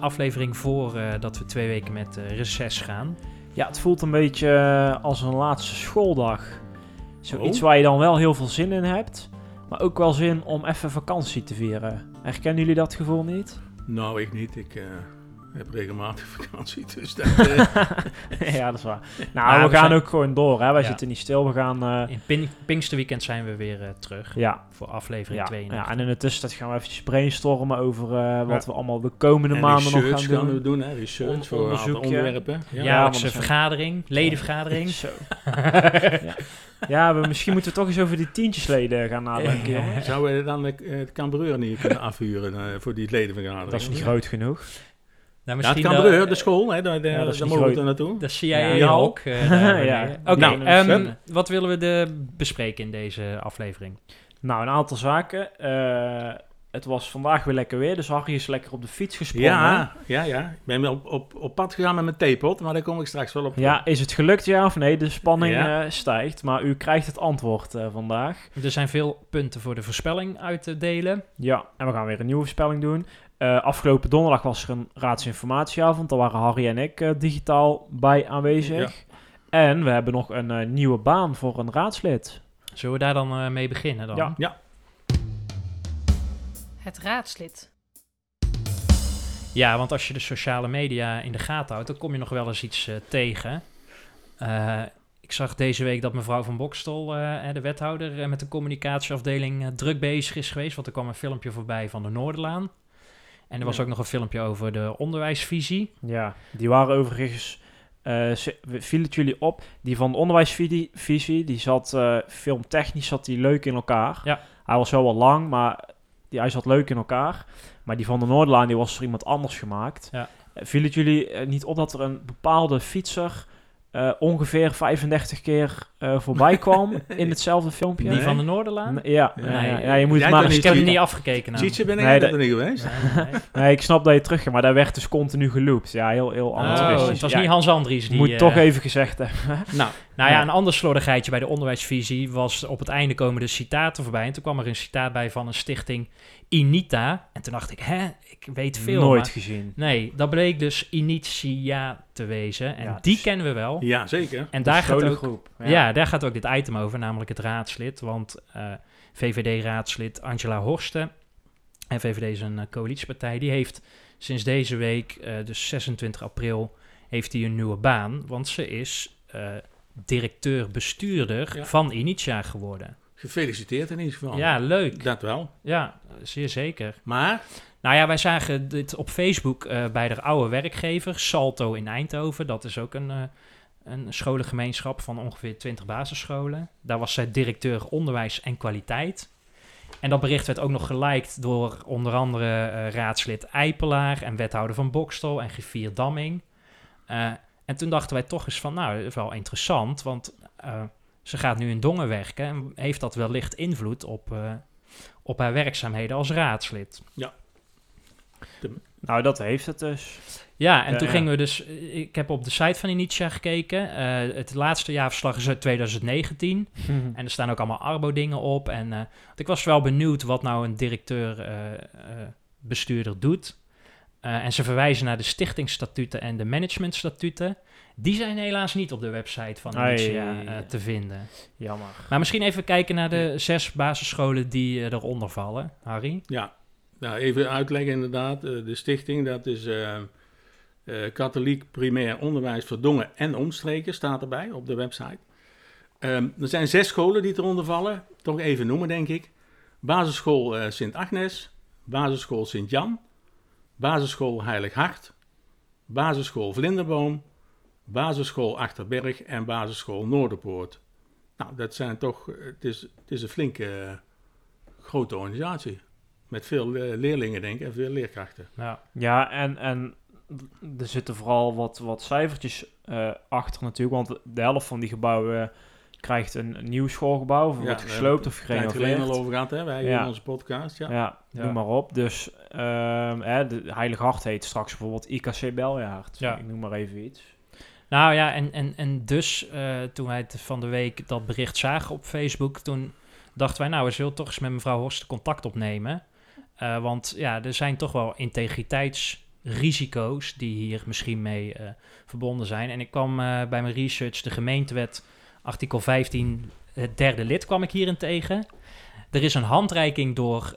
aflevering voor eh, dat we twee weken met eh reces gaan. Ja, het voelt een beetje eh, als een laatste schooldag. Zoiets Oh. waar je dan wel heel veel zin in hebt, maar ook wel zin om even vakantie te vieren. Herkennen jullie dat gevoel niet? Nou, ik niet. Ik eh, heb regelmatig vakantie, dus dat... eh, ja, dat is waar. Nou, Maar we, we gaan zijn- ook gewoon door, hè. Wij Ja. zitten niet stil, we gaan... eh, In Pin Pinksterweekend zijn we weer eh, terug ja, voor aflevering ja, 32. ja, en in de tussentijd gaan we eventjes brainstormen over eh, wat we allemaal de komende en maanden nog gaan gaan doen. we doen, hè. Research On- voor een onderzoekje. onderwerpen. Ja. Jaarlijkse zijn- vergadering, ledenvergadering. Zo. ja, ja we, misschien moeten we toch eens over die tientjesleden gaan nadenken, jongen. Zouden we dan de, de Cambreur niet kunnen afhuren eh, voor die ledenvergadering? Dat is niet groot genoeg. Nou, Ja, het misschien Cambreur, dat- de school, hè, daar, Ja, dat daar mogen we groot. er naartoe. Dat zie jij Ja. ook. eh, Ja. Oké, Nou, ehm, wat willen we de bespreken in deze aflevering? Nou, een aantal zaken. Eh, het was vandaag weer lekker weer, dus Harry is lekker op de fiets gesprongen. Ja, ja, ja. Ik ben wel op, op, op pad gegaan met mijn theepot, maar daar kom ik straks wel op. Ja, is het gelukt ja of nee? De spanning Ja. eh, stijgt, maar u krijgt het antwoord eh, vandaag. Er zijn veel punten voor de voorspelling uit te delen. Ja, en we gaan weer een nieuwe voorspelling doen. Eh, afgelopen donderdag was er een raadsinformatieavond. Daar waren Harry en ik eh, digitaal bij aanwezig. En we hebben nog een eh, nieuwe baan voor een raadslid. Zullen we daar dan eh, mee beginnen dan? Ja. Het raadslid. Ja, want als je de sociale media in de gaten houdt, dan kom je nog wel eens iets tegen. Eh, ik zag deze week dat mevrouw van Bokstel, eh, de wethouder, eh, met de communicatieafdeling druk bezig is geweest. Want er kwam een filmpje voorbij van de Noorderlaan. En er was Ja. ook nog een filmpje over de onderwijsvisie. Ja, die waren overigens... eh, ze- viel het jullie op? Die van de onderwijsvisie, visie, die zat eh, filmtechnisch zat die leuk in elkaar. Ja. Hij was wel wat lang, maar die, hij zat leuk in elkaar. Maar die van de Noorderlaan, die was voor iemand anders gemaakt. Ja. Eh, viel het jullie eh, niet op dat er een bepaalde fietser eh, ongeveer 35 keer eh, voorbij kwam in hetzelfde filmpje? Die Nee. van de Noorderlaan? Ja, Nee. ja, ja, ja, je moet het maar ik heb kijken. niet afgekeken. Nou. Zietje, ben ik Nee, dat- er niet geweest? Nee, nee. Nee, ik snap dat je terug maar daar werd dus continu geloopt. Ja, heel, heel Oh, amateuristisch. het was Ja, niet Hans Andries die... Moet eh, toch even gezegd hebben. Nou, Nou ja, Ja. een ander slordigheidje bij de onderwijsvisie was op het einde komen de citaten voorbij. En toen kwam er een citaat bij van een stichting Inita. En toen dacht ik, hè, ik weet veel. Nooit maar- gezien. Nee, dat bleek dus Initia te wezen. En Ja, die dus- kennen we wel. ja, zeker. En daar gaat, ook, groep. ja. daar gaat ook dit item over, namelijk het raadslid. Want eh, VVD-raadslid Angela Horsten, en VVD is een eh, coalitiepartij, die heeft sinds deze week, eh, dus 26 april, heeft hij een nieuwe baan. Want ze is directeur-bestuurder Ja. van Initia geworden. Gefeliciteerd in ieder geval. Ja, leuk. Dat wel. Ja, zeer zeker. Maar, Nou ja, wij zagen dit op Facebook eh, bij de oude werkgever, Salto in Eindhoven. Dat is ook een, eh, een scholengemeenschap van ongeveer 20 basisscholen. Daar was zij directeur onderwijs en kwaliteit. En dat bericht werd ook nog geliked door onder andere eh, raadslid Eipelaar en wethouder van Bokstel en Griffier Damming. En toen dachten wij toch eens van, nou, dat is wel interessant, want ze gaat nu in Dongen werken en heeft dat wellicht invloed op, eh, op haar werkzaamheden als raadslid. Nou, dat heeft het dus. Ja, en Ja, toen ja. gingen we dus... eh, Ik heb op de site van Initia gekeken. Eh, het laatste jaarverslag is uit 2019. En er staan ook allemaal Arbo-dingen op. En eh, want ik was wel benieuwd wat nou een directeur-bestuurder doet. Eh, en ze verwijzen naar de stichtingsstatuten en de managementstatuten. Die zijn helaas niet op de website van Ai. Initia eh, te vinden. Jammer. Maar misschien even kijken naar de zes basisscholen die eh, eronder vallen, Harry. ja, nou, even uitleggen inderdaad. Eh, de stichting, dat is eh, eh, Katholiek Primair Onderwijs voor Dongen en Omstreken, staat erbij op de website. Ehm, er zijn zes scholen die eronder vallen. Toch even noemen, denk ik. Basisschool eh, Sint-Agnes, Basisschool Sint-Jan, Basisschool Heilig Hart, Basisschool Vlinderboom, Basisschool Achterberg en Basisschool Noorderpoort. Nou, dat zijn toch, het is, het is een flinke eh, grote organisatie. Met veel eh, leerlingen, denk ik, en veel leerkrachten. Ja. Ja, en, en er zitten vooral wat, wat cijfertjes eh, achter natuurlijk. Want de helft van die gebouwen krijgt een, een nieuw schoolgebouw. Of Ja, wordt gesloopt of Tijd geleden al gerenoveerd. over gehad, hè? Wij Ja. in onze podcast. Ja. Ja, Ja. noem maar op. Dus ehm, hè, de Heilig Hart heet straks bijvoorbeeld IKC Beljaard. Ja. Ik noem maar even iets. Nou ja, en, en, en dus eh, toen wij van de week dat bericht zagen op Facebook, toen dachten wij, nou, we zullen toch eens met mevrouw Horst contact opnemen. Eh, want ja, er zijn toch wel integriteitsrisico's die hier misschien mee eh, verbonden zijn. En ik kwam bij mijn research de gemeentewet, artikel 15, het derde lid kwam ik hierin tegen. Er is een handreiking door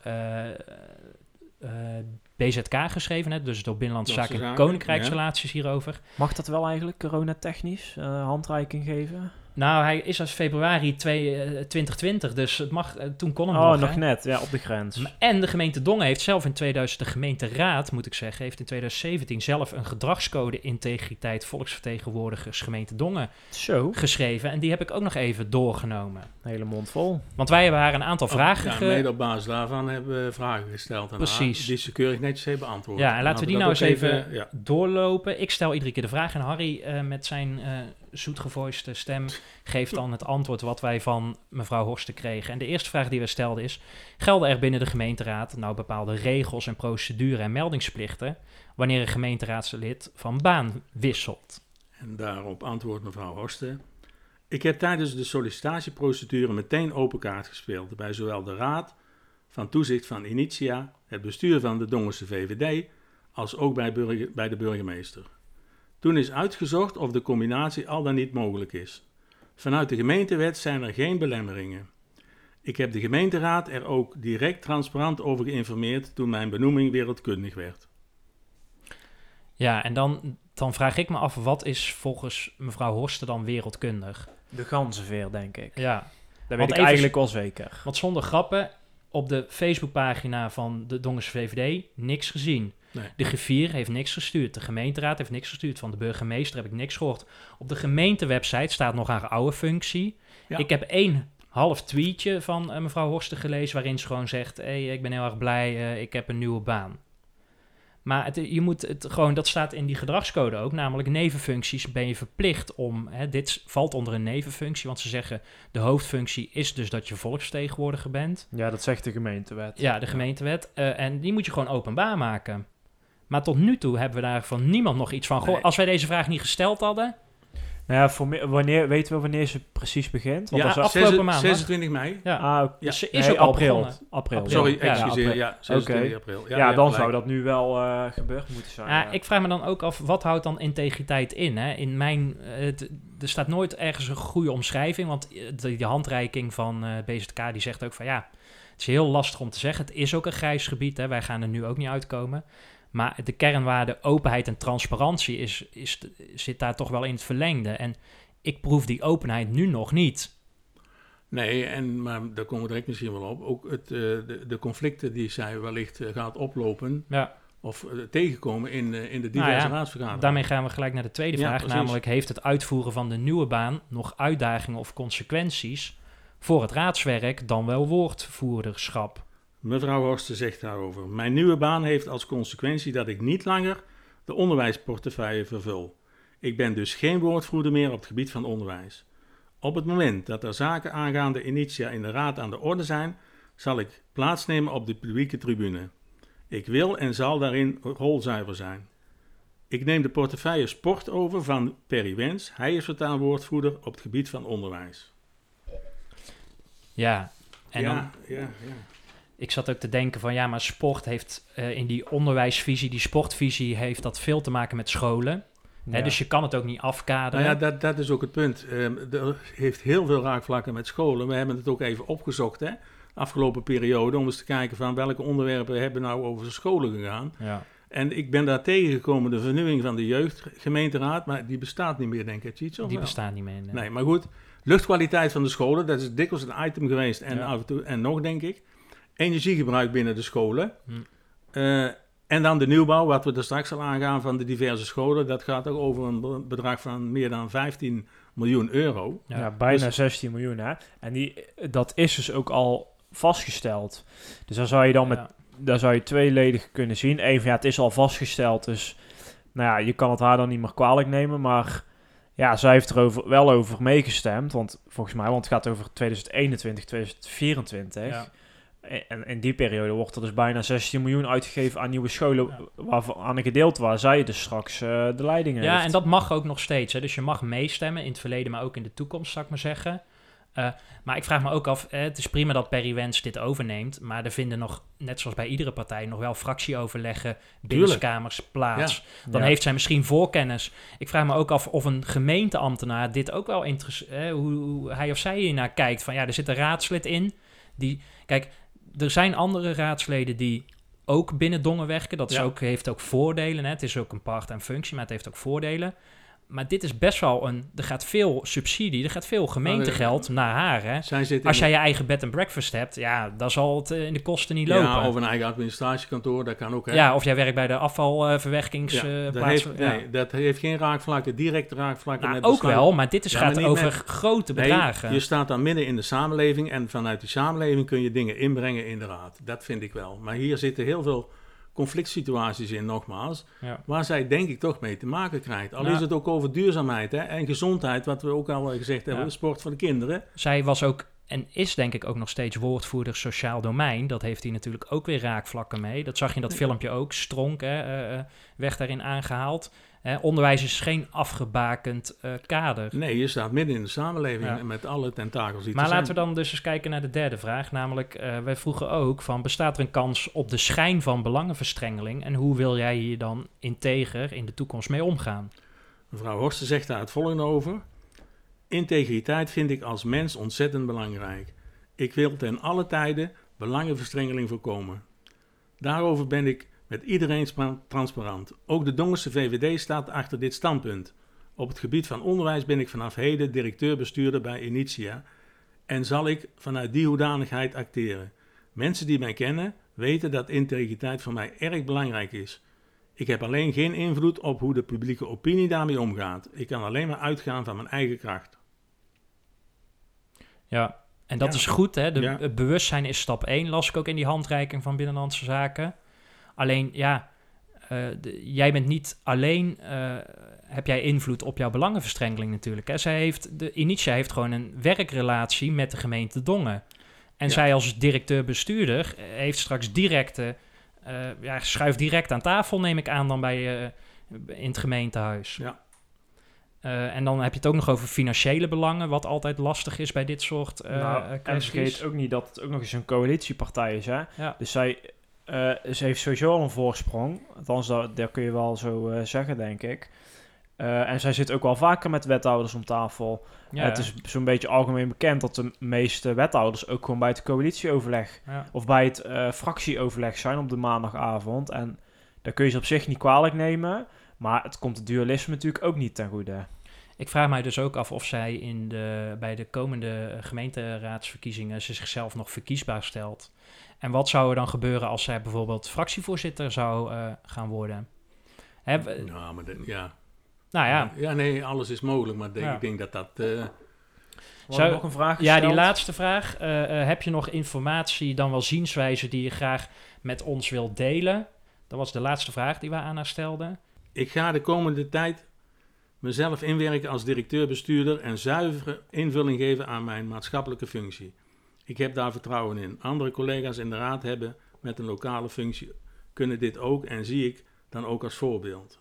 BZK geschreven, hè, dus door Binnenlandse Binnenlandse Zaken en Zaken, Koninkrijksrelaties hierover. Mag dat wel eigenlijk coronatechnisch eh handreiking geven? Nou, hij is als februari 2, eh, 2020, dus het mag, eh, toen kon hem Oh, nog. nog hè. net. Ja, op de grens. En de gemeente Dongen heeft zelf in 2000, de gemeenteraad moet ik zeggen, heeft in 2017 zelf een gedragscode integriteit volksvertegenwoordigers gemeente Dongen Zo, geschreven. En die heb ik ook nog even doorgenomen. een hele mond vol. Want wij hebben haar een aantal vragen Oh, Ja, ge- mede op basis daarvan hebben we vragen gesteld aan Precies. haar, die ze keurig netjes heeft beantwoord. Ja, en laten we die nou eens even ja. doorlopen. Ik stel iedere keer de vraag en Harry eh, met zijn eh zoetgevoiste stem geeft dan het antwoord wat wij van mevrouw Horsten kregen. En de eerste vraag die we stelden is, gelden er binnen de gemeenteraad nou bepaalde regels en procedure en meldingsplichten wanneer een gemeenteraadslid van baan wisselt? En daarop antwoordt mevrouw Horsten. Ik heb tijdens de sollicitatieprocedure meteen open kaart gespeeld bij zowel de Raad van Toezicht van Initia, het bestuur van de Dongense VVD, als ook bij, bij de burgemeester. Toen is uitgezocht of de combinatie al dan niet mogelijk is. Vanuit de gemeentewet zijn er geen belemmeringen. Ik heb de gemeenteraad er ook direct transparant over geïnformeerd toen mijn benoeming wereldkundig werd. Ja, en dan, dan vraag ik me af, wat is volgens mevrouw Horsten dan wereldkundig? De ganzenveer, denk ik. Ja, Dat Want weet ik even- eigenlijk wel zeker. Want zonder grappen, op de Facebookpagina van de Dongense VVD niks gezien. Nee. De griffier heeft niks gestuurd. De gemeenteraad heeft niks gestuurd. Van de burgemeester heb ik niks gehoord. Op de gemeentewebsite staat nog haar oude functie. Ja. Ik heb één half tweetje van eh, mevrouw Horsten gelezen... waarin ze gewoon zegt... Hey, ik ben heel erg blij, eh, ik heb een nieuwe baan. Maar het, je moet het gewoon, dat staat in die gedragscode ook, namelijk nevenfuncties ben je verplicht om, hè, dit valt onder een nevenfunctie, want ze zeggen de hoofdfunctie is dus dat je volksvertegenwoordiger bent. Ja, dat zegt de gemeentewet. Ja, de gemeentewet. eh, en die moet je gewoon openbaar maken. Maar tot nu toe hebben we daar van niemand nog iets van. Goh, Nee. als wij deze vraag niet gesteld hadden. Nou ja, voor me- wanneer, weten we wanneer ze precies begint? Want Ja, dat is af- afgelopen Zes- maand, 26 mei. Ja, Ah, ze is Nee, ook al april. begonnen. April. April. Sorry, Ja, excuseer. april. Ja, 26 Oké. april. Ja, dan gelijk. zou dat nu wel eh, gebeurd moeten zijn. Ja, ja. Ik vraag me dan ook af, wat houdt dan integriteit in? Hè? In mijn, eh, het- er staat nooit ergens een goede omschrijving, want eh, de, die handreiking van eh BZK die zegt ook van ja, het is heel lastig om te zeggen. Het is ook een grijs gebied, hè? wij gaan er nu ook niet uitkomen. Maar de kernwaarde openheid en transparantie is, is, zit daar toch wel in het verlengde. En ik proef die openheid nu nog niet. Nee, en, maar daar komen we direct misschien wel op. Ook het, eh, de, de conflicten die zij wellicht eh, gaat oplopen Ja, of eh, tegenkomen in, in de Nou diverse ja, raadsvergaderingen. daarmee gaan we gelijk naar de tweede Ja, vraag, precies. namelijk heeft het uitvoeren van de nieuwe baan nog uitdagingen of consequenties voor het raadswerk dan wel woordvoerderschap? Mevrouw Horsten zegt daarover. Mijn nieuwe baan heeft als consequentie dat ik niet langer de onderwijsportefeuille vervul. Ik ben dus geen woordvoerder meer op het gebied van onderwijs. Op het moment dat er zaken aangaande initia in de raad aan de orde zijn, zal ik plaatsnemen op de publieke tribune. Ik wil en zal daarin rolzuiver zijn. Ik neem de portefeuille sport over van Perry Wens. Hij is voortaan woordvoerder op het gebied van onderwijs. Ja, en ja, dan, ja, ja. Ik zat ook te denken van ja, maar sport heeft eh, in die onderwijsvisie, die sportvisie, heeft dat veel te maken met scholen. Hè, dus je kan het ook niet afkaderen. Nou ja, dat, dat is ook het punt. Ehm, er heeft heel veel raakvlakken met scholen. We hebben het ook even opgezocht, hè, afgelopen periode, om eens te kijken van welke onderwerpen hebben nou over de scholen gegaan. ja. En ik ben daar tegengekomen, de vernieuwing van de jeugdgemeenteraad, maar die bestaat niet meer, denk ik, Tjits, of die wel? bestaan niet meer. nee. Nee, maar goed. Luchtkwaliteit van de scholen, dat is dikwijls een item geweest en Ja. af en toe en nog, denk ik. Energiegebruik binnen de scholen. Hm. Eh, en dan de nieuwbouw, wat we er straks al aangaan van de diverse scholen. Dat gaat ook over een be- bedrag van meer dan 15 miljoen euro. Ja, Ja, bijna dus- 16 miljoen, hè. En die, dat is dus ook al vastgesteld. Dus dan zou je dan met, Ja. daar zou je tweeledig kunnen zien. Eén van, ja, het is al vastgesteld, dus Nou ja, je kan het haar dan niet meer kwalijk nemen, maar ja, zij heeft er over, wel over meegestemd. Want volgens mij, want het gaat over 2021, 2024. Ja. En in die periode wordt er dus bijna 16 miljoen uitgegeven aan nieuwe scholen, Ja. waarvan een gedeelte waar zij dus straks eh, de leiding Ja, heeft. en dat mag ook nog steeds. Hè. Dus je mag meestemmen in het verleden, maar ook in de toekomst, zou ik maar zeggen. Eh, maar ik vraag me ook af, eh, het is prima dat Perry Wens dit overneemt, maar er vinden nog, net zoals bij iedere partij, nog wel fractieoverleggen, binnenkamers plaats. Dan Ja. heeft zij misschien voorkennis. Ik vraag me ook af of een gemeenteambtenaar dit ook wel interesseert, hoe, hoe hij of zij hiernaar kijkt. Van ja, er zit een raadslid in, die, kijk, er zijn andere raadsleden die ook binnen Dongen werken. Dat is Ja. ook, heeft ook voordelen. Hè. Het is ook een part-time functie, maar het heeft ook voordelen. Maar dit is best wel een... Er gaat veel subsidie, er gaat veel gemeentegeld naar haar. Hè. Als jij je eigen bed and breakfast hebt, ja, dan zal het eh, in de kosten niet lopen. Ja, Ja, of een eigen administratiekantoor, dat kan ook. Hè? of jij werkt bij de afvalverwerkingsplaats. dat, heeft, nee, dat heeft geen raakvlakken, directe raakvlakken. nou, met ook wel, maar dit is, Ja, gaat over met- grote Nee, bedragen. je staat dan midden in de samenleving en vanuit die samenleving kun je dingen inbrengen in de raad. Dat vind ik wel. Maar hier zitten heel veel conflict situaties in, nogmaals, Ja. waar zij denk ik toch mee te maken krijgt. Al is het ook over duurzaamheid hè, en gezondheid, wat we ook al gezegd hebben, Ja. sport voor de kinderen. Zij was ook en is denk ik ook nog steeds woordvoerder sociaal domein. Dat heeft hij natuurlijk ook weer raakvlakken mee. Dat zag je in dat filmpje ook. Stronk hè, eh, eh, werd daarin aangehaald. Hè, onderwijs is geen afgebakend eh, kader. Nee, je staat midden in de samenleving Ja. met alle tentakels die Maar laten we dan dus eens kijken naar de derde vraag. Namelijk, eh, wij vroegen ook van, bestaat er een kans op de schijn van belangenverstrengeling? En hoe wil jij hier dan integer in de toekomst mee omgaan? Mevrouw Horsten zegt daar het volgende over. Integriteit vind ik als mens ontzettend belangrijk. Ik wil ten alle tijden belangenverstrengeling voorkomen. Daarover ben ik met iedereen spa- transparant. Ook de Dongense VVD staat achter dit standpunt. Op het gebied van onderwijs ben ik vanaf heden directeur-bestuurder bij Initia en zal ik vanuit die hoedanigheid acteren. Mensen die mij kennen weten dat integriteit voor mij erg belangrijk is. Ik heb alleen geen invloed op hoe de publieke opinie daarmee omgaat. Ik kan alleen maar uitgaan van mijn eigen kracht. Ja, en dat Ja. is goed, hè? De, Ja. Het bewustzijn is stap 1, las ik ook in die handreiking van Binnenlandse Zaken. Alleen, ja, eh, de- jij bent niet alleen, eh, heb jij invloed op jouw belangenverstrengeling natuurlijk. Hè? Zij heeft, de Initia heeft gewoon een werkrelatie met de gemeente Dongen. En Ja. zij als directeur-bestuurder eh, heeft straks directe, eh ja, schuift direct aan tafel, neem ik aan, dan bij, in het gemeentehuis. Ja. En dan heb je het ook nog over financiële belangen, wat altijd lastig is bij dit soort eh nou, en vergeet ook niet dat het ook nog eens een coalitiepartij is, hè? Ja. Dus zij eh, ze heeft sowieso al een voorsprong. Althans, dat, kun je wel zo eh, zeggen, denk ik. Eh, en zij zit ook wel vaker met wethouders om tafel. Ja, het is zo'n beetje algemeen bekend dat de meeste wethouders ook gewoon bij het coalitieoverleg ja. of bij het fractieoverleg zijn op de maandagavond. En daar kun je ze op zich niet kwalijk nemen. Maar het komt het dualisme natuurlijk ook niet ten goede. Ik vraag mij dus ook af of zij in de, bij de komende gemeenteraadsverkiezingen ze zichzelf nog verkiesbaar stelt. En wat zou er dan gebeuren als zij bijvoorbeeld fractievoorzitter zou eh, gaan worden? Hè, Nou, maar de- ja. nou ja, ja, nee, alles is mogelijk, maar denk, Ja. ik denk dat dat... eh, We Zou- hadden nog een vraag ja, gesteld. die laatste vraag. eh, eh, heb je nog informatie, dan wel zienswijze die je graag met ons wilt delen? Dat was de laatste vraag die we aan haar stelden. Ik ga de komende tijd mezelf inwerken als directeur-bestuurder en zuivere invulling geven aan mijn maatschappelijke functie. Ik heb daar vertrouwen in. Andere collega's in de raad hebben met een lokale functie kunnen dit ook en zie ik dan ook als voorbeeld.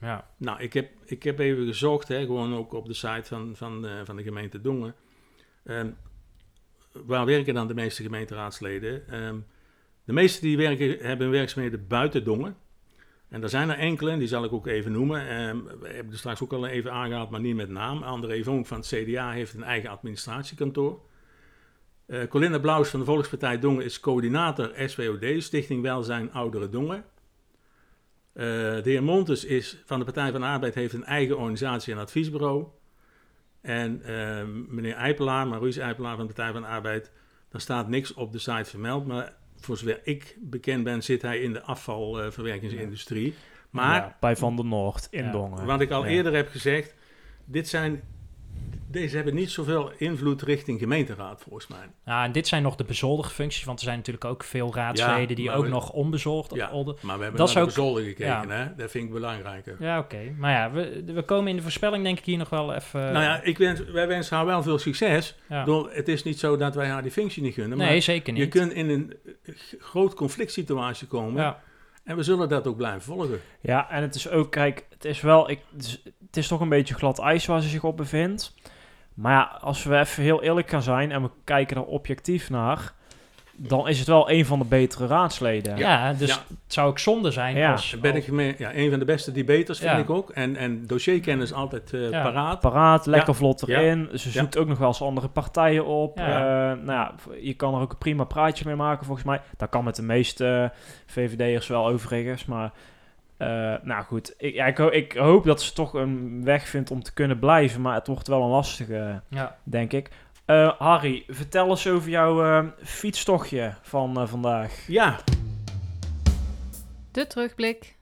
Ja, Nou, ik heb, ik heb even gezocht, hè, gewoon ook op de site van, van, eh, van de gemeente Dongen. Ehm, waar werken dan de meeste gemeenteraadsleden? Ehm, de meeste die werken, hebben werkzaamheden buiten Dongen. En er zijn er enkele, die zal ik ook even noemen. Ehm, we hebben er straks ook al even aangehaald, maar niet met naam. André Vonk van het CDA heeft een eigen administratiekantoor. Eh Colinda Blauws van de Volkspartij Dongen is coördinator SWOD, Stichting Welzijn Ouderen Dongen. Eh, de heer Montes is van de Partij van de Arbeid, heeft een eigen organisatie en adviesbureau. En eh, meneer Eipelaar, Maurice Eipelaar van de Partij van de Arbeid, daar staat niks op de site vermeld. Maar voor zover ik bekend ben, zit hij in de afvalverwerkingsindustrie. Maar Ja, bij Van der Noord in Ja. Dongen. wat ik al Ja. eerder heb gezegd, dit zijn Deze hebben niet zoveel invloed richting gemeenteraad, volgens mij. Ja, en dit zijn nog de bezoldigde functies, want er zijn natuurlijk ook veel raadsleden Ja, die ook we- nog onbezoldigd Ja, maar we hebben Dat naar is de ook- bezolder gekeken, ja. hè? Dat vind ik belangrijker. Ja, oké. Maar ja, we, we komen in de voorspelling denk ik hier nog wel even... nou ja, ik wens, wij wensen haar wel veel succes. ja. Door, het is niet zo dat wij haar die functie niet gunnen, Nee, maar zeker je niet. kunt in een eh, groot conflict situatie komen. ja. En we zullen dat ook blijven volgen. Ja, en het is ook, kijk, het is wel, ik, het, is, het is toch een beetje glad ijs waar ze zich op bevindt. Maar ja, als we even heel eerlijk gaan zijn en we kijken er objectief naar, dan is het wel een van de betere raadsleden. Ja, dus Ja. het zou ook zonde zijn Ja. als... Ben ik mee, ja, een van de beste debaters vind Ja. ik ook. En, en dossierkennis altijd eh, Ja. paraat. Paraat, lekker Ja. vlot erin. Ze zoekt ook nog wel eens andere partijen op. Ja. Eh, nou ja, je kan er ook een prima praatje mee maken volgens mij. Dat kan met de meeste VVD'ers wel overigens. Maar eh, nou goed, ik, ja, ik, ho- ik hoop dat ze toch een weg vindt om te kunnen blijven. Maar het wordt wel een lastige, Ja. denk ik. Eh, Harry, vertel eens over jouw eh, fietstochtje van vandaag. Ja, De terugblik.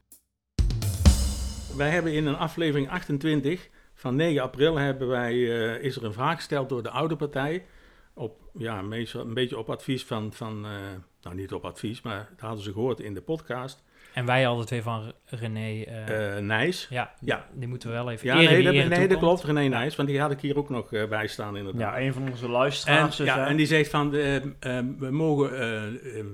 wij hebben in een aflevering 28 van 9 april hebben wij, eh, is er een vraag gesteld door de oude partij. Op, ja, meestal een beetje op advies van, van eh, nou niet op advies, maar dat hadden ze gehoord in de podcast. En wij hadden het weer van René... eh, eh Nijs. ja, ja. die moeten we wel even Ja, eren nee, dat, nee, klopt, René Nijs, want die had ik hier ook nog eh, bij staan inderdaad. Ja, een van onze En, luisteraars. dus, ja, en die zegt van, we mogen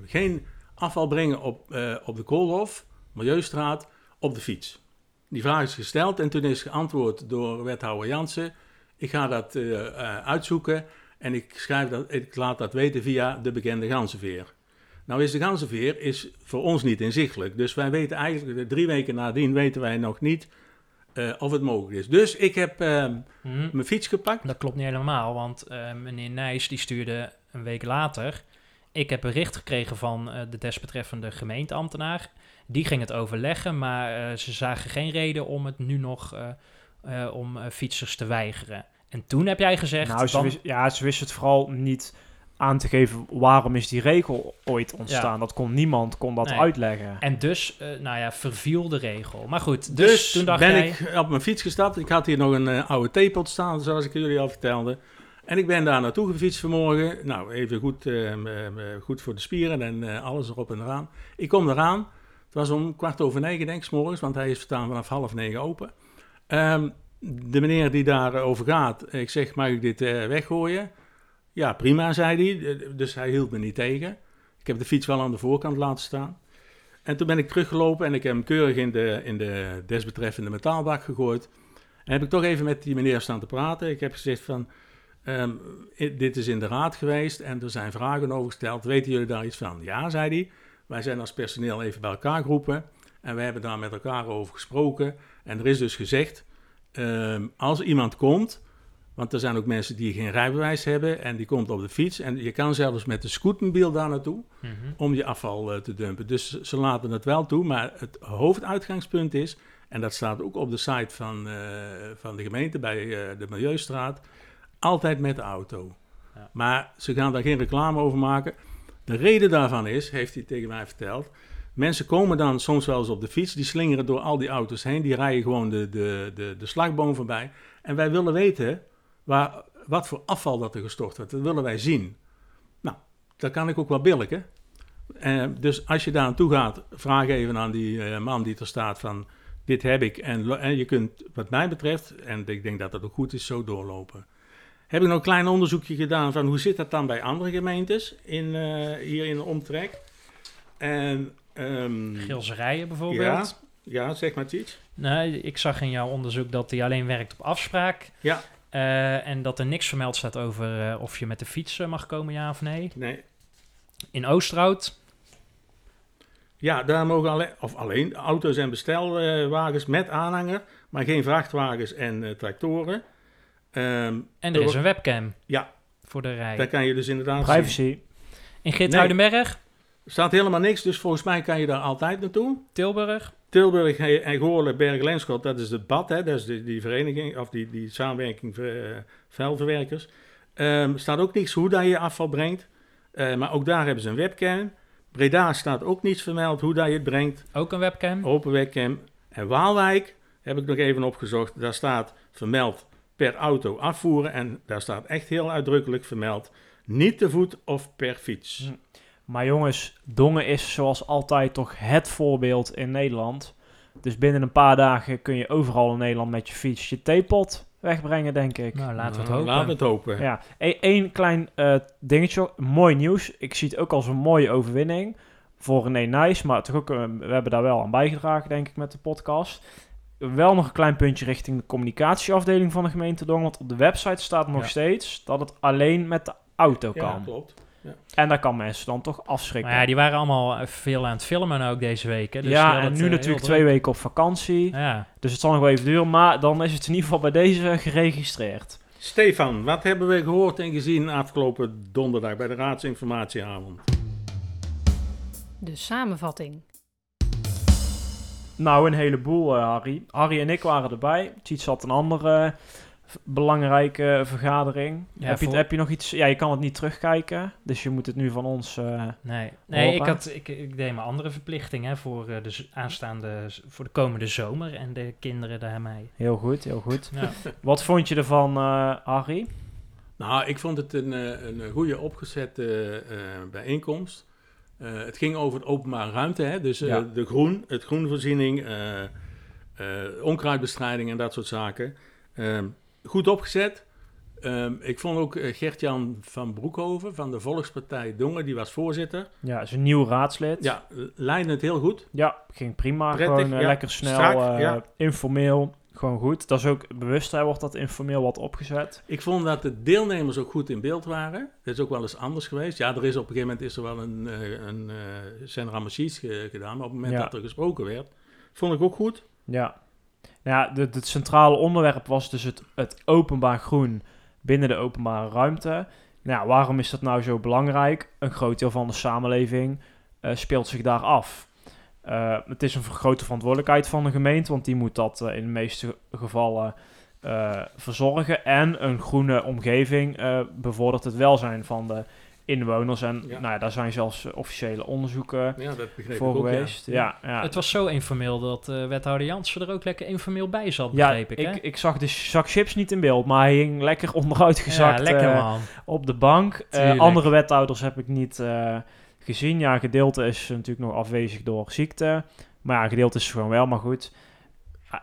geen afval brengen op, eh, op de Koolhof, Milieustraat, op de fiets. Die vraag is gesteld en toen is geantwoord door wethouder Jansen. Ik ga dat uitzoeken en ik, schrijf dat, ik laat dat weten via de bekende ganzenveer. Nou is de ganzenveer is voor ons niet inzichtelijk. Dus wij weten eigenlijk, drie weken nadien weten wij nog niet eh, of het mogelijk is. Dus ik heb eh, Mhm. mijn fiets gepakt. Dat klopt niet helemaal, want eh, meneer Nijs die stuurde een week later. Ik heb bericht gekregen van eh, de desbetreffende gemeenteambtenaar. Die ging het overleggen, maar eh, ze zagen geen reden om het nu nog eh, eh, om fietsers te weigeren. En toen heb jij gezegd, Nou, ze dan- wist, ja, ze wist het vooral niet aan te geven waarom is die regel ooit ontstaan. Dat kon niemand kon dat Nee. uitleggen. en dus, eh, nou ja, verviel de regel. Maar goed, Dus, dus, toen dacht ben jij... ik op mijn fiets gestapt. Ik had hier nog een eh, oude theepot staan, zoals ik jullie al vertelde. En ik ben daar naartoe gefietst vanmorgen. Nou, even goed, eh, m- m- goed voor de spieren en eh, alles erop en eraan. Ik kom eraan. Het was om kwart over negen, denk ik, 's morgens, want hij is staan vanaf half negen open. Ehm, de meneer die daarover gaat, ik zeg, mag ik dit eh, weggooien? Ja, prima, zei hij. Eh, Dus hij hield me niet tegen. Ik heb de fiets wel aan de voorkant laten staan. En toen ben ik teruggelopen en ik heb hem keurig in de, in de desbetreffende metaalbak gegooid. En heb ik toch even met die meneer staan te praten. Ik heb gezegd van, ehm, dit is in de raad geweest en er zijn vragen over gesteld. Weten jullie daar iets van? Ja, zei hij. Wij zijn als personeel even bij elkaar geroepen en we hebben daar met elkaar over gesproken. En er is dus gezegd, ehm, als iemand komt, want er zijn ook mensen die geen rijbewijs hebben en die komt op de fiets. En je kan zelfs met de scootmobiel daar naartoe Mhm. om je afval eh, te dumpen. Dus ze laten het wel toe, maar het hoofduitgangspunt is, en dat staat ook op de site van, eh, van de gemeente bij eh, de Milieustraat, altijd met de auto. Ja. Maar ze gaan daar geen reclame over maken. De reden daarvan is, heeft hij tegen mij verteld, mensen komen dan soms wel eens op de fiets, die slingeren door al die auto's heen, die rijden gewoon de, de, de, de slagboom voorbij. En wij willen weten waar, wat voor afval dat er gestort wordt. Dat willen wij zien. Nou, dat kan ik ook wel billigen. Eh, dus als je daar naartoe gaat, vraag even aan die eh, man die er staat van... dit heb ik en, en je kunt wat mij betreft, en ik denk dat dat ook goed is, zo doorlopen. Heb ik nog een klein onderzoekje gedaan van hoe zit dat dan bij andere gemeentes in, eh, hier in de omtrek. En, ehm, Gilserijen bijvoorbeeld. ja, zeg maar iets. Nee, ik zag in jouw onderzoek dat hij alleen werkt op afspraak. Ja. Eh, en dat er niks vermeld staat over eh, of je met de fiets eh, mag komen, ja of nee. Nee. In Oosterhout, Ja, daar mogen alleen, of alleen auto's en bestelwagens met aanhanger, maar geen vrachtwagens en eh, tractoren. Ehm, en er is een webcam. Ja. Voor de rij. daar kan je dus inderdaad zien. Privacy. In Geertruidenberg, Er staat helemaal niks, dus volgens mij kan je daar altijd naartoe. Tilburg, Tilburg en Bergen Lenschot, dat is het BAD, hè, dat is die, die vereniging, of die, die samenwerking voor eh, vuilverwerkers. Ehm staat ook niks hoe dat je je afval brengt, Eh, maar ook daar hebben ze een webcam. Breda staat ook niets vermeld hoe dat je het brengt, ook een webcam. open webcam. En Waalwijk heb ik nog even opgezocht, daar staat vermeld per auto afvoeren. En daar staat echt heel uitdrukkelijk vermeld, niet te voet of per fiets. Hm. Maar jongens, Dongen is zoals altijd toch het voorbeeld in Nederland. Dus binnen een paar dagen kun je overal in Nederland met je fiets je theepot wegbrengen, denk ik. Nou, laten we het Nou, hopen. Laten we het hopen. Ja, Eén klein eh, dingetje, mooi nieuws. Ik zie het ook als een mooie overwinning voor René Nijs, maar toch ook, eh, we hebben daar wel aan bijgedragen, denk ik, met de podcast. Wel nog een klein puntje richting de communicatieafdeling van de gemeente Dongen, want op de website staat nog Ja. steeds dat het alleen met de auto Ja, kan. En daar kan mensen dan toch afschrikken. Maar ja, die waren allemaal eh, veel aan het filmen ook deze week. Hè? Dus ja, en nu eh, natuurlijk twee weken op vakantie. Ja. Dus het zal nog wel even duren, maar dan is het in ieder geval bij deze geregistreerd. Stefan, wat hebben we gehoord en gezien afgelopen donderdag bij de raadsinformatieavond? De samenvatting. Nou, een heleboel, eh, Harry. Harry en ik waren erbij. Tiet had een andere belangrijke vergadering. Ja, heb, je, voor- heb je nog iets? Ja, je kan het niet terugkijken, dus je moet het nu van ons... eh, Nee, nee ik, had, ik, ik deed mijn andere verplichting hè, voor, eh, de aanstaande, voor de komende zomer en de kinderen daarmee. heel goed, heel goed. Ja. Wat vond je ervan, eh, Harry? Nou, ik vond het een, eh, een goede opgezette eh, bijeenkomst. Eh, het ging over het openbare ruimte, hè? dus eh, Ja. de groen, het groenvoorziening, eh, eh, onkruidbestrijding en dat soort zaken. Ehm, goed opgezet. Ehm, ik vond ook eh, Gert-Jan van Broekhoven van de Volkspartij Dongen, die was voorzitter. Ja, is een nieuw raadslid. Ja, leidde het heel goed. Ja, ging prima. Prettig, gewoon eh, ja. lekker snel, Strak, eh, ja. informeel. Gewoon goed. Dat is ook bewust, hè, wordt dat informeel wat opgezet. Ik vond dat de deelnemers ook goed in beeld waren. Dat is ook wel eens anders geweest. Ja, er is op een gegeven moment is er wel een, een ramassies ge- gedaan. Maar op het moment Ja. dat er gesproken werd, vond ik ook goed. Ja. Ja, het centrale onderwerp was dus het, het openbaar groen binnen de openbare ruimte. Nou, waarom is dat nou zo belangrijk? Een groot deel van de samenleving eh, speelt zich daar af. Eh, het is een grote verantwoordelijkheid van de gemeente, want die moet dat eh, in de meeste gevallen verzorgen. En een groene omgeving bevordert het welzijn van de inwoners. En Ja. nou ja, daar zijn zelfs eh, officiële onderzoeken Ja, dat begreep voor ik ook. geweest. Ja. Ja, Het was zo informeel dat eh, wethouder Jansen er ook lekker informeel bij zat, Ja, begreep ik. ik, hè? ik, zag de zak chips niet in beeld, maar hij hing lekker onderuit gezakt ja, lekker eh, man. op de bank. Eh, andere wethouders heb ik niet eh, gezien. Ja, een gedeelte is natuurlijk nog afwezig door ziekte. Maar ja, een gedeelte is gewoon wel, maar goed.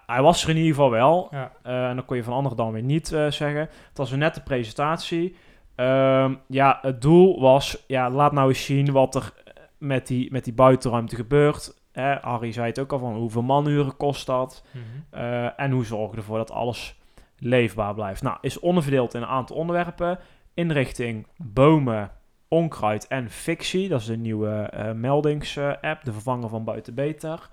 Hij- was er in ieder geval wel. Ja. En dan kon je van anderen dan weer niet eh, zeggen. Het was een nette presentatie. Ehm, ja, het doel was, ja, laat nou eens zien wat er met die, met die buitenruimte gebeurt. Hè, Harry zei het ook al van hoeveel manuren kost dat. Mhm. Eh, en hoe zorgen we ervoor dat alles leefbaar blijft. Nou, is onderverdeeld in een aantal onderwerpen. Inrichting, bomen, onkruid en fictie. Dat is de nieuwe eh, meldings-app, de vervanger van Buiten Beter.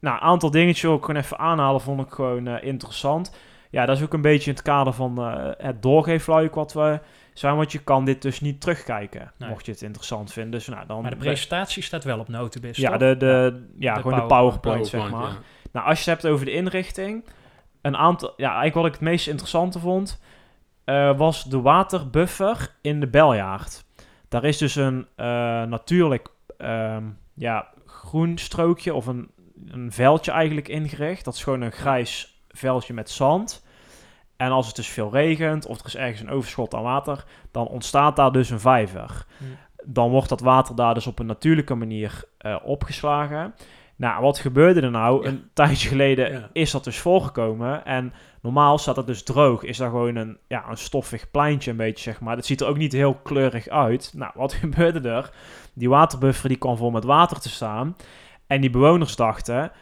Nou, een aantal dingetjes wil ik gewoon even aanhalen, vond ik gewoon eh, interessant. Ja, dat is ook een beetje in het kader van eh, het doorgeefluik wat we zijn. Want je kan dit dus niet terugkijken, Nee. mocht je het interessant vinden. Dus nou, dan Maar de presentatie staat wel op Notibis, ja, toch? de, de, ja, De gewoon de PowerPoint, PowerPoint, zeg maar. ja. Nou, als je het hebt over de inrichting, een aantal, ja, eigenlijk wat ik het meest interessante vond, eh, was de waterbuffer in de Beljaard. Daar is dus een eh, natuurlijk ehm, ja, groen strookje of een, een veldje eigenlijk ingericht. Dat is gewoon een grijs veldje met zand. En als het dus veel regent of er is ergens een overschot aan water, dan ontstaat daar dus een vijver. Hm. Dan wordt dat water daar dus op een natuurlijke manier eh, opgeslagen. Nou, wat gebeurde er nou? Ja. Een tijdje geleden Ja. is dat dus voorgekomen. En normaal staat het dus droog. Is daar gewoon een, ja, een stoffig pleintje een beetje, zeg maar. Dat ziet er ook niet heel kleurig uit. Nou, wat gebeurde er? Die waterbuffer die kwam vol met water te staan. En die bewoners dachten,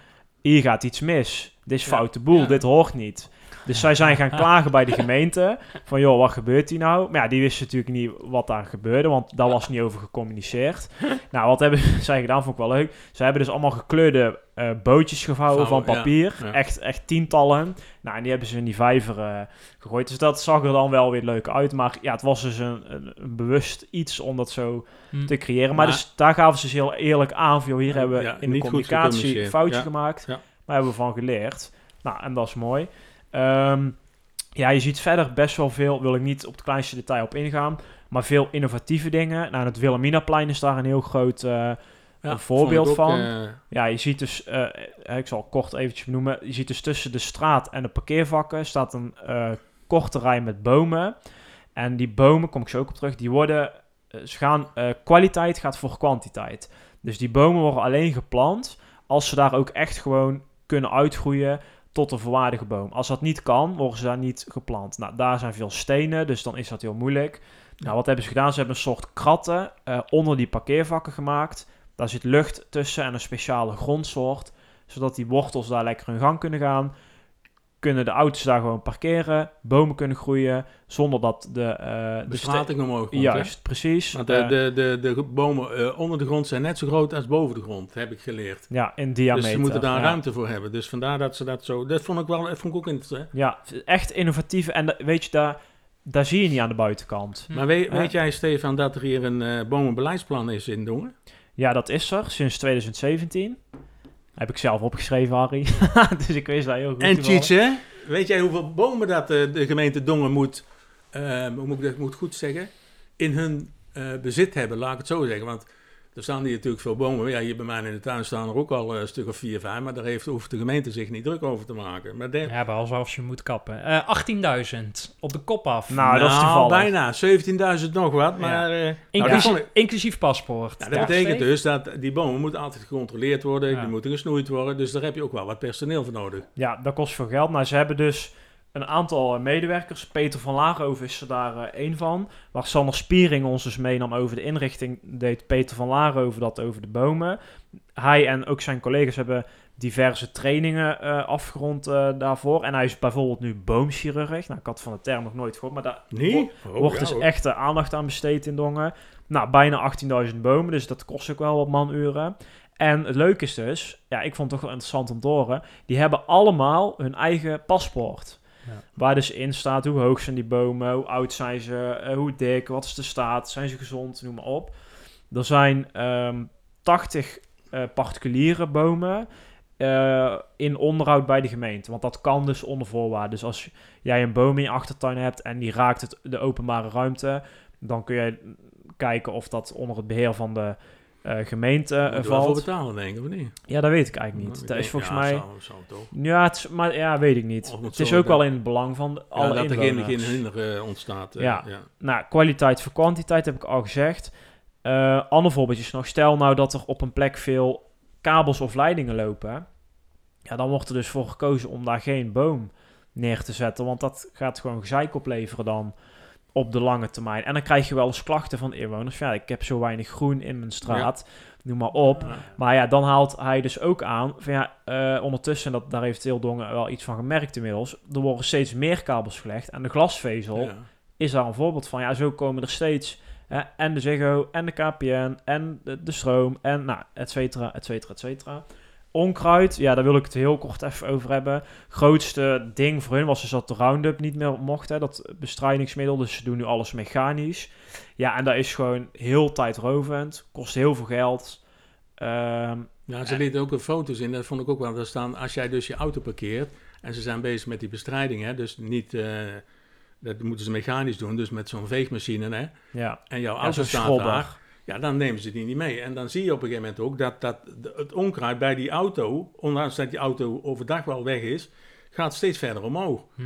hier gaat iets mis. Dit is Ja. foute boel, dit hoort niet. Dus zij zijn gaan klagen bij de gemeente. Van joh, wat gebeurt hier nou? Maar ja, die wisten natuurlijk niet wat daar gebeurde, want daar was niet over gecommuniceerd. Nou, wat hebben zij gedaan? Vond ik wel leuk. Ze hebben dus allemaal gekleurde eh, bootjes gevouwen Vouwen, van papier. Ja. Echt, echt tientallen. Nou, en die hebben ze in die vijver eh, gegooid. Dus dat zag er dan wel weer leuk uit. Maar ja, het was dus een, een, een bewust iets om dat zo Hm. te creëren. Maar, Maar- dus, daar gaven ze dus heel eerlijk aan van, joh, hier Ja, hebben we in de communicatie een foutje gemaakt. Maar hebben we van geleerd. Nou, en dat is mooi. Ehm, ja, je ziet verder best wel veel, wil ik niet op het kleinste detail op ingaan, maar veel innovatieve dingen. Nou, het Wilhelminaplein is daar een heel groot eh, Ja, een vond voorbeeld ook, van. eh, ja, je ziet dus, eh, ik zal kort eventjes benoemen, je ziet dus tussen de straat en de parkeervakken staat een korte rij met bomen. En die bomen, kom ik zo ook op terug, die worden, ze gaan, kwaliteit gaat voor kwantiteit. Dus die bomen worden alleen geplant als ze daar ook echt gewoon kunnen uitgroeien tot een volwaardige boom. Als dat niet kan, worden ze daar niet geplant. Nou, daar zijn veel stenen, dus dan is dat heel moeilijk. Nou, wat hebben ze gedaan? Ze hebben een soort kratten eh, onder die parkeervakken gemaakt. Daar zit lucht tussen en een speciale grondsoort, zodat die wortels daar lekker hun gang kunnen gaan. Kunnen de auto's daar gewoon parkeren, bomen kunnen groeien, zonder dat de... eh De de ste- strating omhoog komt, hè? Precies. Want de, Eh, de, de, de bomen eh, onder de grond zijn net zo groot als boven de grond, heb ik geleerd. ja, in diameter. dus ze moeten daar ja. ruimte voor hebben. Dus vandaar dat ze dat zo... Dat vond ik wel dat vond ik ook interessant. Ja, echt innovatief. En weet je, daar, daar zie je niet aan de buitenkant. Hm. Maar weet, weet jij, Stefan, dat er hier een eh bomenbeleidsplan is in Dongen? Ja, dat is er sinds 2017. Heb ik zelf opgeschreven, Harry. dus ik wist dat heel goed. En. Tjitse, weet jij hoeveel bomen dat eh, de gemeente Dongen moet, hoe moet ik dat moet goed zeggen, in hun eh, bezit hebben, laat ik het zo zeggen. Want er staan hier natuurlijk veel bomen. Ja, hier bij mij in de tuin staan er ook al eh, een stuk of vier, vijf, maar daar heeft, hoeft de gemeente zich niet druk over te maken. Maar de, Ja, behalve als je moet kappen. Eh 18.000 op de kop af. Nou, dat is toevallig. bijna, 17.000 nog wat, maar... eh, nou, inclusief, ik- inclusief paspoort. Nou, dat Ja. betekent dus dat die bomen moeten altijd gecontroleerd worden, Ja. die moeten gesnoeid worden, dus daar heb je ook wel wat personeel voor nodig. Ja, dat kost veel geld. Nou, ze hebben dus een aantal eh, medewerkers. Peter van Laarhoven is er daar eh, één van. Waar Sander Spiering ons dus meenam over de inrichting, deed Peter van Laarhoven dat over de bomen. Hij en ook zijn collega's hebben diverse trainingen eh, afgerond daarvoor. En hij is bijvoorbeeld nu boomchirurg. Nou, ik had van de term nog nooit gehoord, maar daar Nee? Oh, wordt ja, dus hoor. echt eh, aandacht aan besteed in Dongen. Nou, bijna 18.000 bomen, dus dat kost ook wel wat manuren. En het leuke is dus, ja, ik vond het toch wel interessant om te horen, die hebben allemaal hun eigen paspoort. Waar dus in staat hoe hoog zijn die bomen, hoe oud zijn ze, eh, hoe dik, wat is de staat, zijn ze gezond, noem maar op. Er zijn ehm 80 eh, particuliere bomen eh, in onderhoud bij de gemeente. Want dat kan dus onder voorwaarden. Dus als jij een boom in je achtertuin hebt en die raakt de openbare ruimte, dan kun je kijken of dat onder het beheer van de eh, gemeente eh, Moet valt. betalen, denk ik, of niet? Ja, dat weet ik eigenlijk niet. Ik dat is volgens ja, mij... Zou, zou toch. Ja, het is, maar ja, weet ik niet. Of het is ook wel in het belang van de, Ja, alle dat er geen, hinder eh, ontstaat. Ja. ja. Nou, kwaliteit voor kwantiteit heb ik al gezegd. Ander voorbeeldje nog. Stel nou dat er op een plek veel kabels of leidingen lopen. Ja, dan wordt er dus voor gekozen om daar geen boom neer te zetten. Want dat gaat gewoon gezeik opleveren dan op de lange termijn. En dan krijg je wel eens klachten van inwoners. Ja, ik heb zo weinig groen in mijn straat. Noem maar op. Ja. Maar ja, dan haalt hij dus ook aan van ja, eh, ondertussen, dat, daar heeft Heel Dongen wel iets van gemerkt inmiddels, er worden steeds meer kabels gelegd en de glasvezel Ja. is daar een voorbeeld van. Ja, zo komen er steeds hè, en de Ziggo en de KPN en de, de stroom en nou, et cetera, et cetera, et cetera. Onkruid, ja, daar wil ik het heel kort even over hebben. Grootste ding voor hun was dus dat de Roundup niet meer mocht, hè, dat bestrijdingsmiddel. Dus ze doen nu alles mechanisch. Ja, en dat is gewoon heel tijdrovend, kost heel veel geld. Ehm, Ja, ze lieten ook een foto's in, dat vond ik ook wel. Daar staan, als jij dus je auto parkeert en ze zijn bezig met die bestrijding, hè, dus niet, eh, dat moeten ze mechanisch doen, dus met zo'n veegmachine, hè, ja, en jouw ja auto zo'n staat daar, ja, dan nemen ze die niet mee. En dan zie je op een gegeven moment ook dat, dat het onkruid bij die auto, ondanks dat die auto overdag wel weg is, gaat steeds verder omhoog. Hm.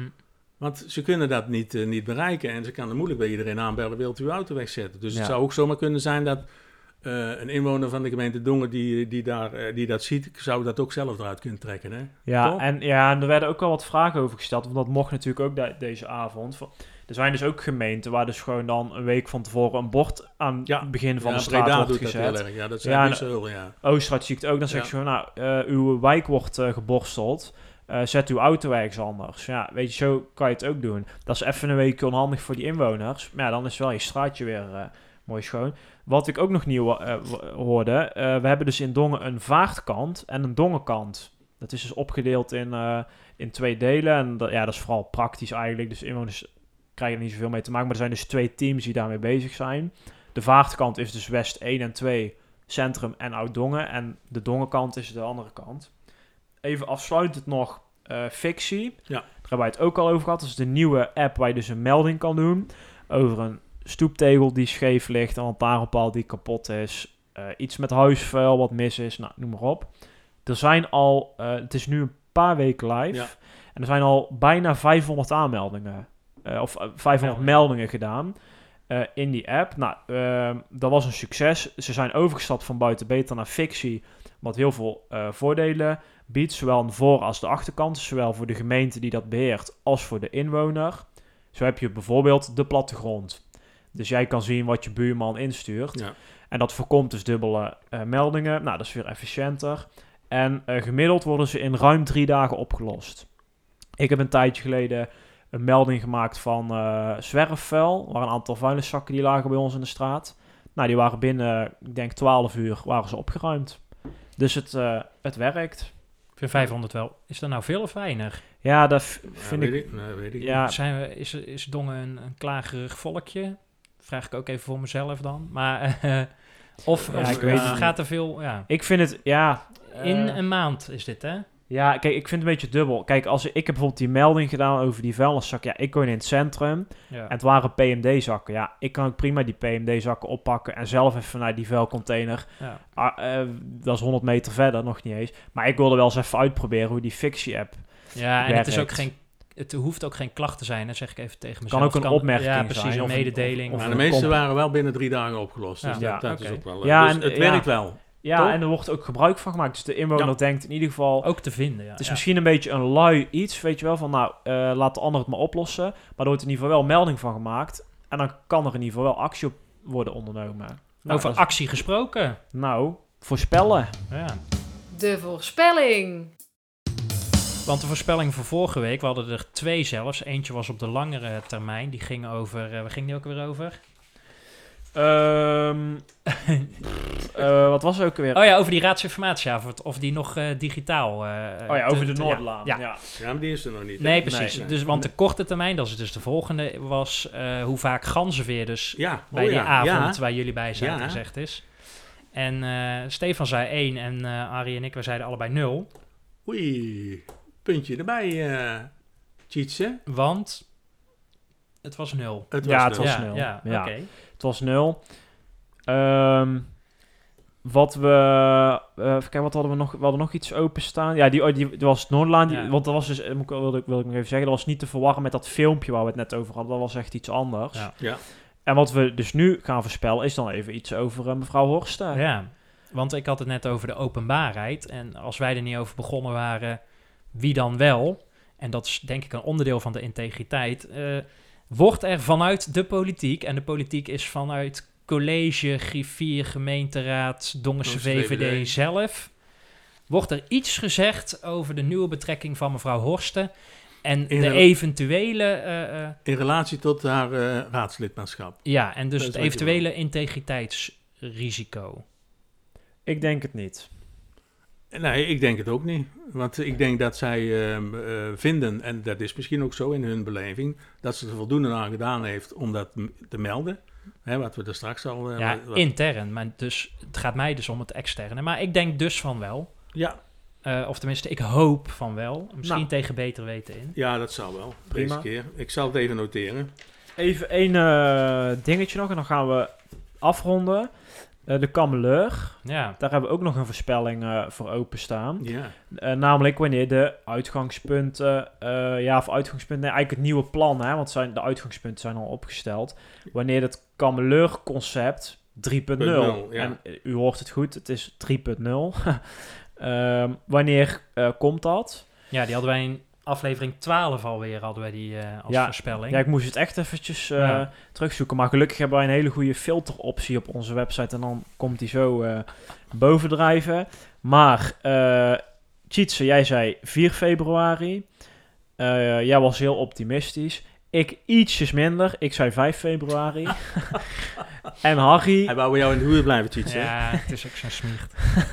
Want ze kunnen dat niet, eh, niet bereiken en ze kan er moeilijk bij iedereen aanbellen, wilt u uw auto wegzetten. Dus Ja. het zou ook zomaar kunnen zijn dat eh, een inwoner van de gemeente Dongen die, die, daar, eh, die dat ziet, zou dat ook zelf eruit kunnen trekken. Hè? Ja, Toch? en, ja, en er werden ook wel wat vragen over gesteld, want dat mocht natuurlijk ook de- deze avond. Van- Er zijn dus ook gemeenten waar dus gewoon dan een week van tevoren een bord aan Ja. het begin van ja, de straat Breda wordt doet dat gezet. heel erg. Ja, dat zijn Ja, Brussel, ja. Oosterhout zie ik het ook, dan zeg Ja. je gewoon, nou, eh, uw wijk wordt eh, geborsteld. Eh, zet uw auto ergens anders. Ja, weet je, zo kan je het ook doen. Dat is even een week onhandig voor die inwoners. Maar ja, dan is wel je straatje weer eh, mooi schoon. Wat ik ook nog nieuw eh, hoorde, eh, we hebben dus in Dongen een vaartkant en een dongenkant. Dat is dus opgedeeld in, eh, in twee delen. En dat, ja, dat is vooral praktisch eigenlijk. Dus inwoners krijgen er niet zoveel mee te maken. Maar er zijn dus twee teams die daarmee bezig zijn. De vaartkant is dus West 1 en 2, Centrum en Oud-Dongen. En de Dongenkant is de andere kant. Even afsluitend nog eh fictie. Ja. Daar hebben wij het ook al over gehad. Dat is de nieuwe app waar je dus een melding kan doen over een stoeptegel die scheef ligt, een lantaarnpaal die kapot is, eh, iets met huisvuil wat mis is, nou, noem maar op. Er zijn al, eh, het is nu een paar weken live, Ja. en er zijn al bijna 500 aanmeldingen of eh, 500 meldingen gedaan eh, in die app. Nou, ehm, dat was een succes. Ze zijn overgestapt van buiten beter naar fictie, wat heel veel eh, voordelen biedt, zowel aan de voor- als de achterkant, zowel voor de gemeente die dat beheert als voor de inwoner. Zo heb je bijvoorbeeld de plattegrond. Dus jij kan zien wat je buurman instuurt. Ja. En dat voorkomt dus dubbele eh, meldingen. Nou, dat is weer efficiënter. En eh, gemiddeld worden ze in ruim drie dagen opgelost. Ik heb een tijdje geleden een melding gemaakt van eh zwerfvuil. Er waren een aantal vuilniszakken die lagen bij ons in de straat. Nou, die waren binnen, ik denk 12 uur, waren ze opgeruimd. Dus het, eh, het werkt. Ik vind 500 wel. Is dat nou veel of weinig? Ja, dat Ja, vind weet ik... ik, nee, weet ik Ja, Zijn we, is, is Dongen een, een klagerig volkje? Vraag ik ook even voor mezelf dan. Maar, eh, of, Ja, of ik weet gaat er veel... Ja. ik vind het, ja... In een maand is dit, hè? Ja, kijk, ik vind het een beetje dubbel. Kijk, als ik, heb bijvoorbeeld die melding gedaan over die vuilniszak. Ja, ik woon in het centrum. Ja. En het waren PMD-zakken. Ja, ik kan ook prima die PMD-zakken oppakken en zelf even naar die vuilcontainer. ja. Ah, eh, dat is 100 meter verder, nog niet eens. Maar ik wilde wel eens even uitproberen hoe die fictie-app... Ja, en het is ook geen... Het hoeft ook geen klacht te zijn, hè, zeg ik even tegen Kan mezelf. ook een opmerking Ja, precies, zijn, een of een- mededeling. of- Maar of de meeste waren wel binnen drie dagen opgelost. Dus Ja. dat, Ja, dat is ook wel... Ja, dus en- het ja. werkt wel. Ja, en er wordt ook gebruik van gemaakt. Dus de inwoner Ja. denkt in ieder geval... ook te vinden, ja. Het is ja. misschien een beetje een lui iets, weet je wel, van nou, eh, laat de ander het maar oplossen. Maar er wordt in ieder geval wel melding van gemaakt. En dan kan er in ieder geval wel actie op worden ondernomen. Nou, Over dat is- actie gesproken. nou voorspellen. Ja. De voorspelling. Want de voorspelling voor vorige week, we hadden er twee zelfs. Eentje was op de langere termijn. Die ging over, eh waar ging die ook weer over? Ehm, eh, wat was er ook weer? Oh ja, over die raadsinformatieavond. Of die nog eh, digitaal... eh, Oh ja, te- over de Noordlaan. Ja, Ja. Ja, maar die is er nog niet. hè? Nee, precies. Nee. Dus, want de korte termijn, dat is dus de volgende, was eh, hoe vaak ganzenveer dus Ja, bij oh die ja, avond ja. waar jullie bij zaten Ja. gezegd is. En eh, Stefan zei 1 en eh Arie en ik, we zeiden allebei 0. Oei, puntje erbij, eh Tjitse. Want het was 0. Het Ja, was het was nul. Ja, Ja. oké. Het was nul. Ehm, wat we... eh, even kijken, wat hadden we nog? We hadden nog iets openstaan. Ja, die, oh, die, die was Noordlaan. Die, Ja. Want dat was dus, eh, moet ik, wilde, ik- wilde ik nog even zeggen, dat was niet te verwarren met dat filmpje waar we het net over hadden. Dat was echt iets anders. Ja. Ja. En wat we dus nu gaan voorspellen is dan even iets over eh, mevrouw Horsten. Ja, want ik had het net over de openbaarheid. En als wij er niet over begonnen waren, wie dan wel? En dat is denk ik een onderdeel van de integriteit. eh, wordt er vanuit de politiek, en de politiek is vanuit college, griffier, gemeenteraad, Dongense VVD, zelf... wordt er iets gezegd over de nieuwe betrekking van mevrouw Horsten... en In de eventuele... eh, eh, In relatie tot haar eh, raadslidmaatschap. ja, en dus het eventuele integriteitsrisico. Ik denk het niet. Nee, ik denk het ook niet. Want ik denk dat zij ehm, eh, vinden, en dat is misschien ook zo in hun beleving, dat ze er voldoende aan gedaan heeft om dat te melden. Hè, wat we er straks al... eh, Ja, wat- intern. Maar dus, het gaat mij dus om het externe. Maar ik denk dus van wel. ja, Eh, of tenminste, ik hoop van wel. Misschien Nou. tegen beter weten in. ja, dat zou wel. Prima. Deze keer. Ik zal het even noteren. Even één eh, dingetje nog en dan gaan we afronden. Eh, de kameleur. Ja, Daar hebben we ook nog een voorspelling eh, voor openstaan. Ja, Eh, namelijk wanneer de uitgangspunten, ja, of uitgangspunten, nee, eigenlijk het nieuwe plan, hè, want zijn, de uitgangspunten zijn al opgesteld. Wanneer het kameleur-concept 3.0, ja. en u hoort het goed, het is 3.0. Ehm, wanneer komt dat? ja, die hadden wij in aflevering 12 alweer hadden wij die eh, als Ja, voorspelling. Ja, ik moest het echt eventjes eh, Ja. terugzoeken. Maar gelukkig hebben wij een hele goede filteroptie op onze website. En dan komt die zo eh, bovendrijven. Maar, eh Tjitse, jij zei 4 februari. Eh, jij was heel optimistisch. Ik ietsjes minder. Ik zei 5 februari. en Harry... hij wou bij jou in de hoer blijven, Tjitse. ja, het is ook zo'n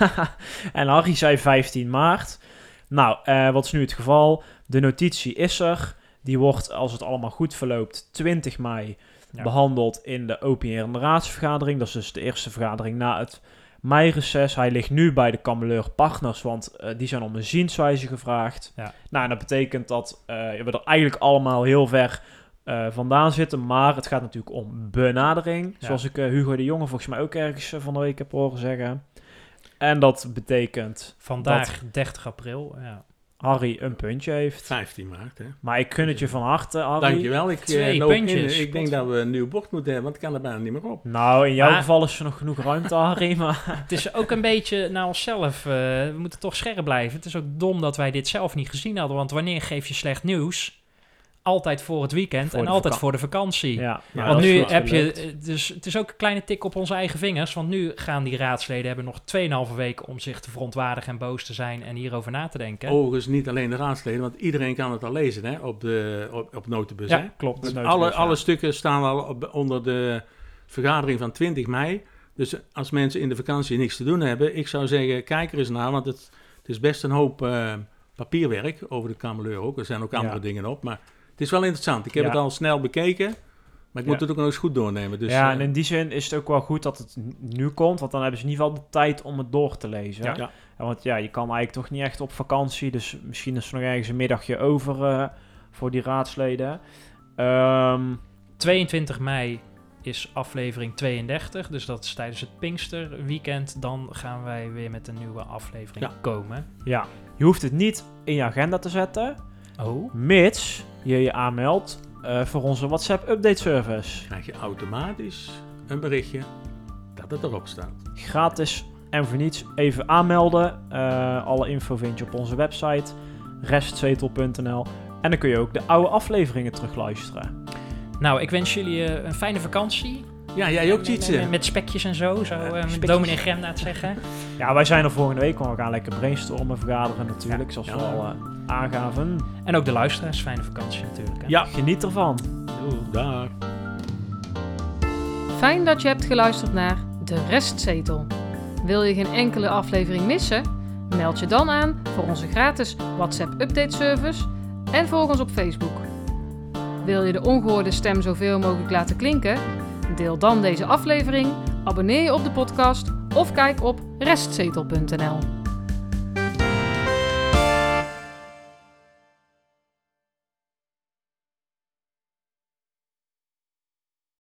en Harry zei 15 maart. Nou, eh, wat is nu het geval? De notitie is er. Die wordt, als het allemaal goed verloopt, 20 mei Ja. behandeld in de openherende raadsvergadering. Dat is dus de eerste vergadering na het meireces. Hij ligt nu bij de Kameleur Partners, want eh, die zijn om een zienswijze gevraagd. Ja. Nou, en dat betekent dat eh, we er eigenlijk allemaal heel ver eh, vandaan zitten. Maar het gaat natuurlijk om benadering. Ja. Zoals ik Hugo de Jonge volgens mij ook ergens van de week heb horen zeggen. En dat betekent Vandaag 30 april. Ja. Harry een puntje heeft. 15 maart, hè. Maar ik gun het je van harte, Harry. Dankjewel. Ik, eh, Twee loop in. Ik denk dat we een nieuw bord moeten hebben, want ik kan er bijna niet meer op. Nou, in jouw Maar- geval is er nog genoeg ruimte, Harry. Maar Het is ook een beetje naar onszelf. eh, we moeten toch scherp blijven. Het is ook dom dat wij dit zelf niet gezien hadden. Want wanneer geef je slecht nieuws? Altijd voor het weekend Voor en altijd voor de vakantie. ja, Ja, nou, want nu heb je, gelukt. eh, dus het is ook een kleine tik op onze eigen vingers. Want nu gaan die raadsleden hebben nog 2,5 weken om zich te verontwaardigen en boos te zijn en hierover na te denken. Overigens niet alleen de raadsleden, want iedereen kan het al lezen hè, op, de, op, op Notibus. Ja, hè. klopt. Dus alle, alle stukken staan al op- onder de vergadering van 20 mei. Dus als mensen in de vakantie niks te doen hebben, ik zou zeggen, kijk er eens naar, want het, het is best een hoop eh, papierwerk over de Kameleur ook. Er zijn ook andere Ja. dingen op, maar het is wel interessant. Ik heb Ja. het al snel bekeken, maar ik moet Ja. het ook nog eens goed doornemen. Dus, ja, eh, en in die zin is het ook wel goed dat het nu komt, want dan hebben ze in ieder geval de tijd om het door te lezen. ja. Ja, want ja, je kan eigenlijk toch niet echt op vakantie, dus misschien is er nog ergens een middagje over eh, voor die raadsleden. Ehm, 22 mei is aflevering 32, dus dat is tijdens het Pinksterweekend. Dan gaan wij weer met een nieuwe aflevering Ja. komen. ja, je hoeft het niet in je agenda te zetten, Oh, mits je je aanmeldt eh, voor onze WhatsApp update service. krijg je automatisch een berichtje dat het erop staat. Gratis en voor niets even aanmelden. Eh, alle info vind je op onze website restzetel.nl en dan kun je ook de oude afleveringen terugluisteren. nou, ik wens jullie eh, een fijne vakantie. Ja, jij ook, Tjitse. Met, met spekjes en zo, zo eh, met dominee Gremda het zeggen. Ja, wij zijn er volgende week, want we gaan lekker brainstormen, vergaderen natuurlijk, zoals Ja. we al eh, aangaven. En ook de luisteraars, fijne vakantie natuurlijk. Hè? Ja, geniet ervan. Doei, Dag. Fijn dat je hebt geluisterd naar De Restzetel. Wil je geen enkele aflevering missen? Meld je dan aan voor onze gratis WhatsApp update service en volg ons op Facebook. Wil je de ongehoorde stem zoveel mogelijk laten klinken? Deel dan deze aflevering, abonneer je op de podcast of kijk op restzetel.nl.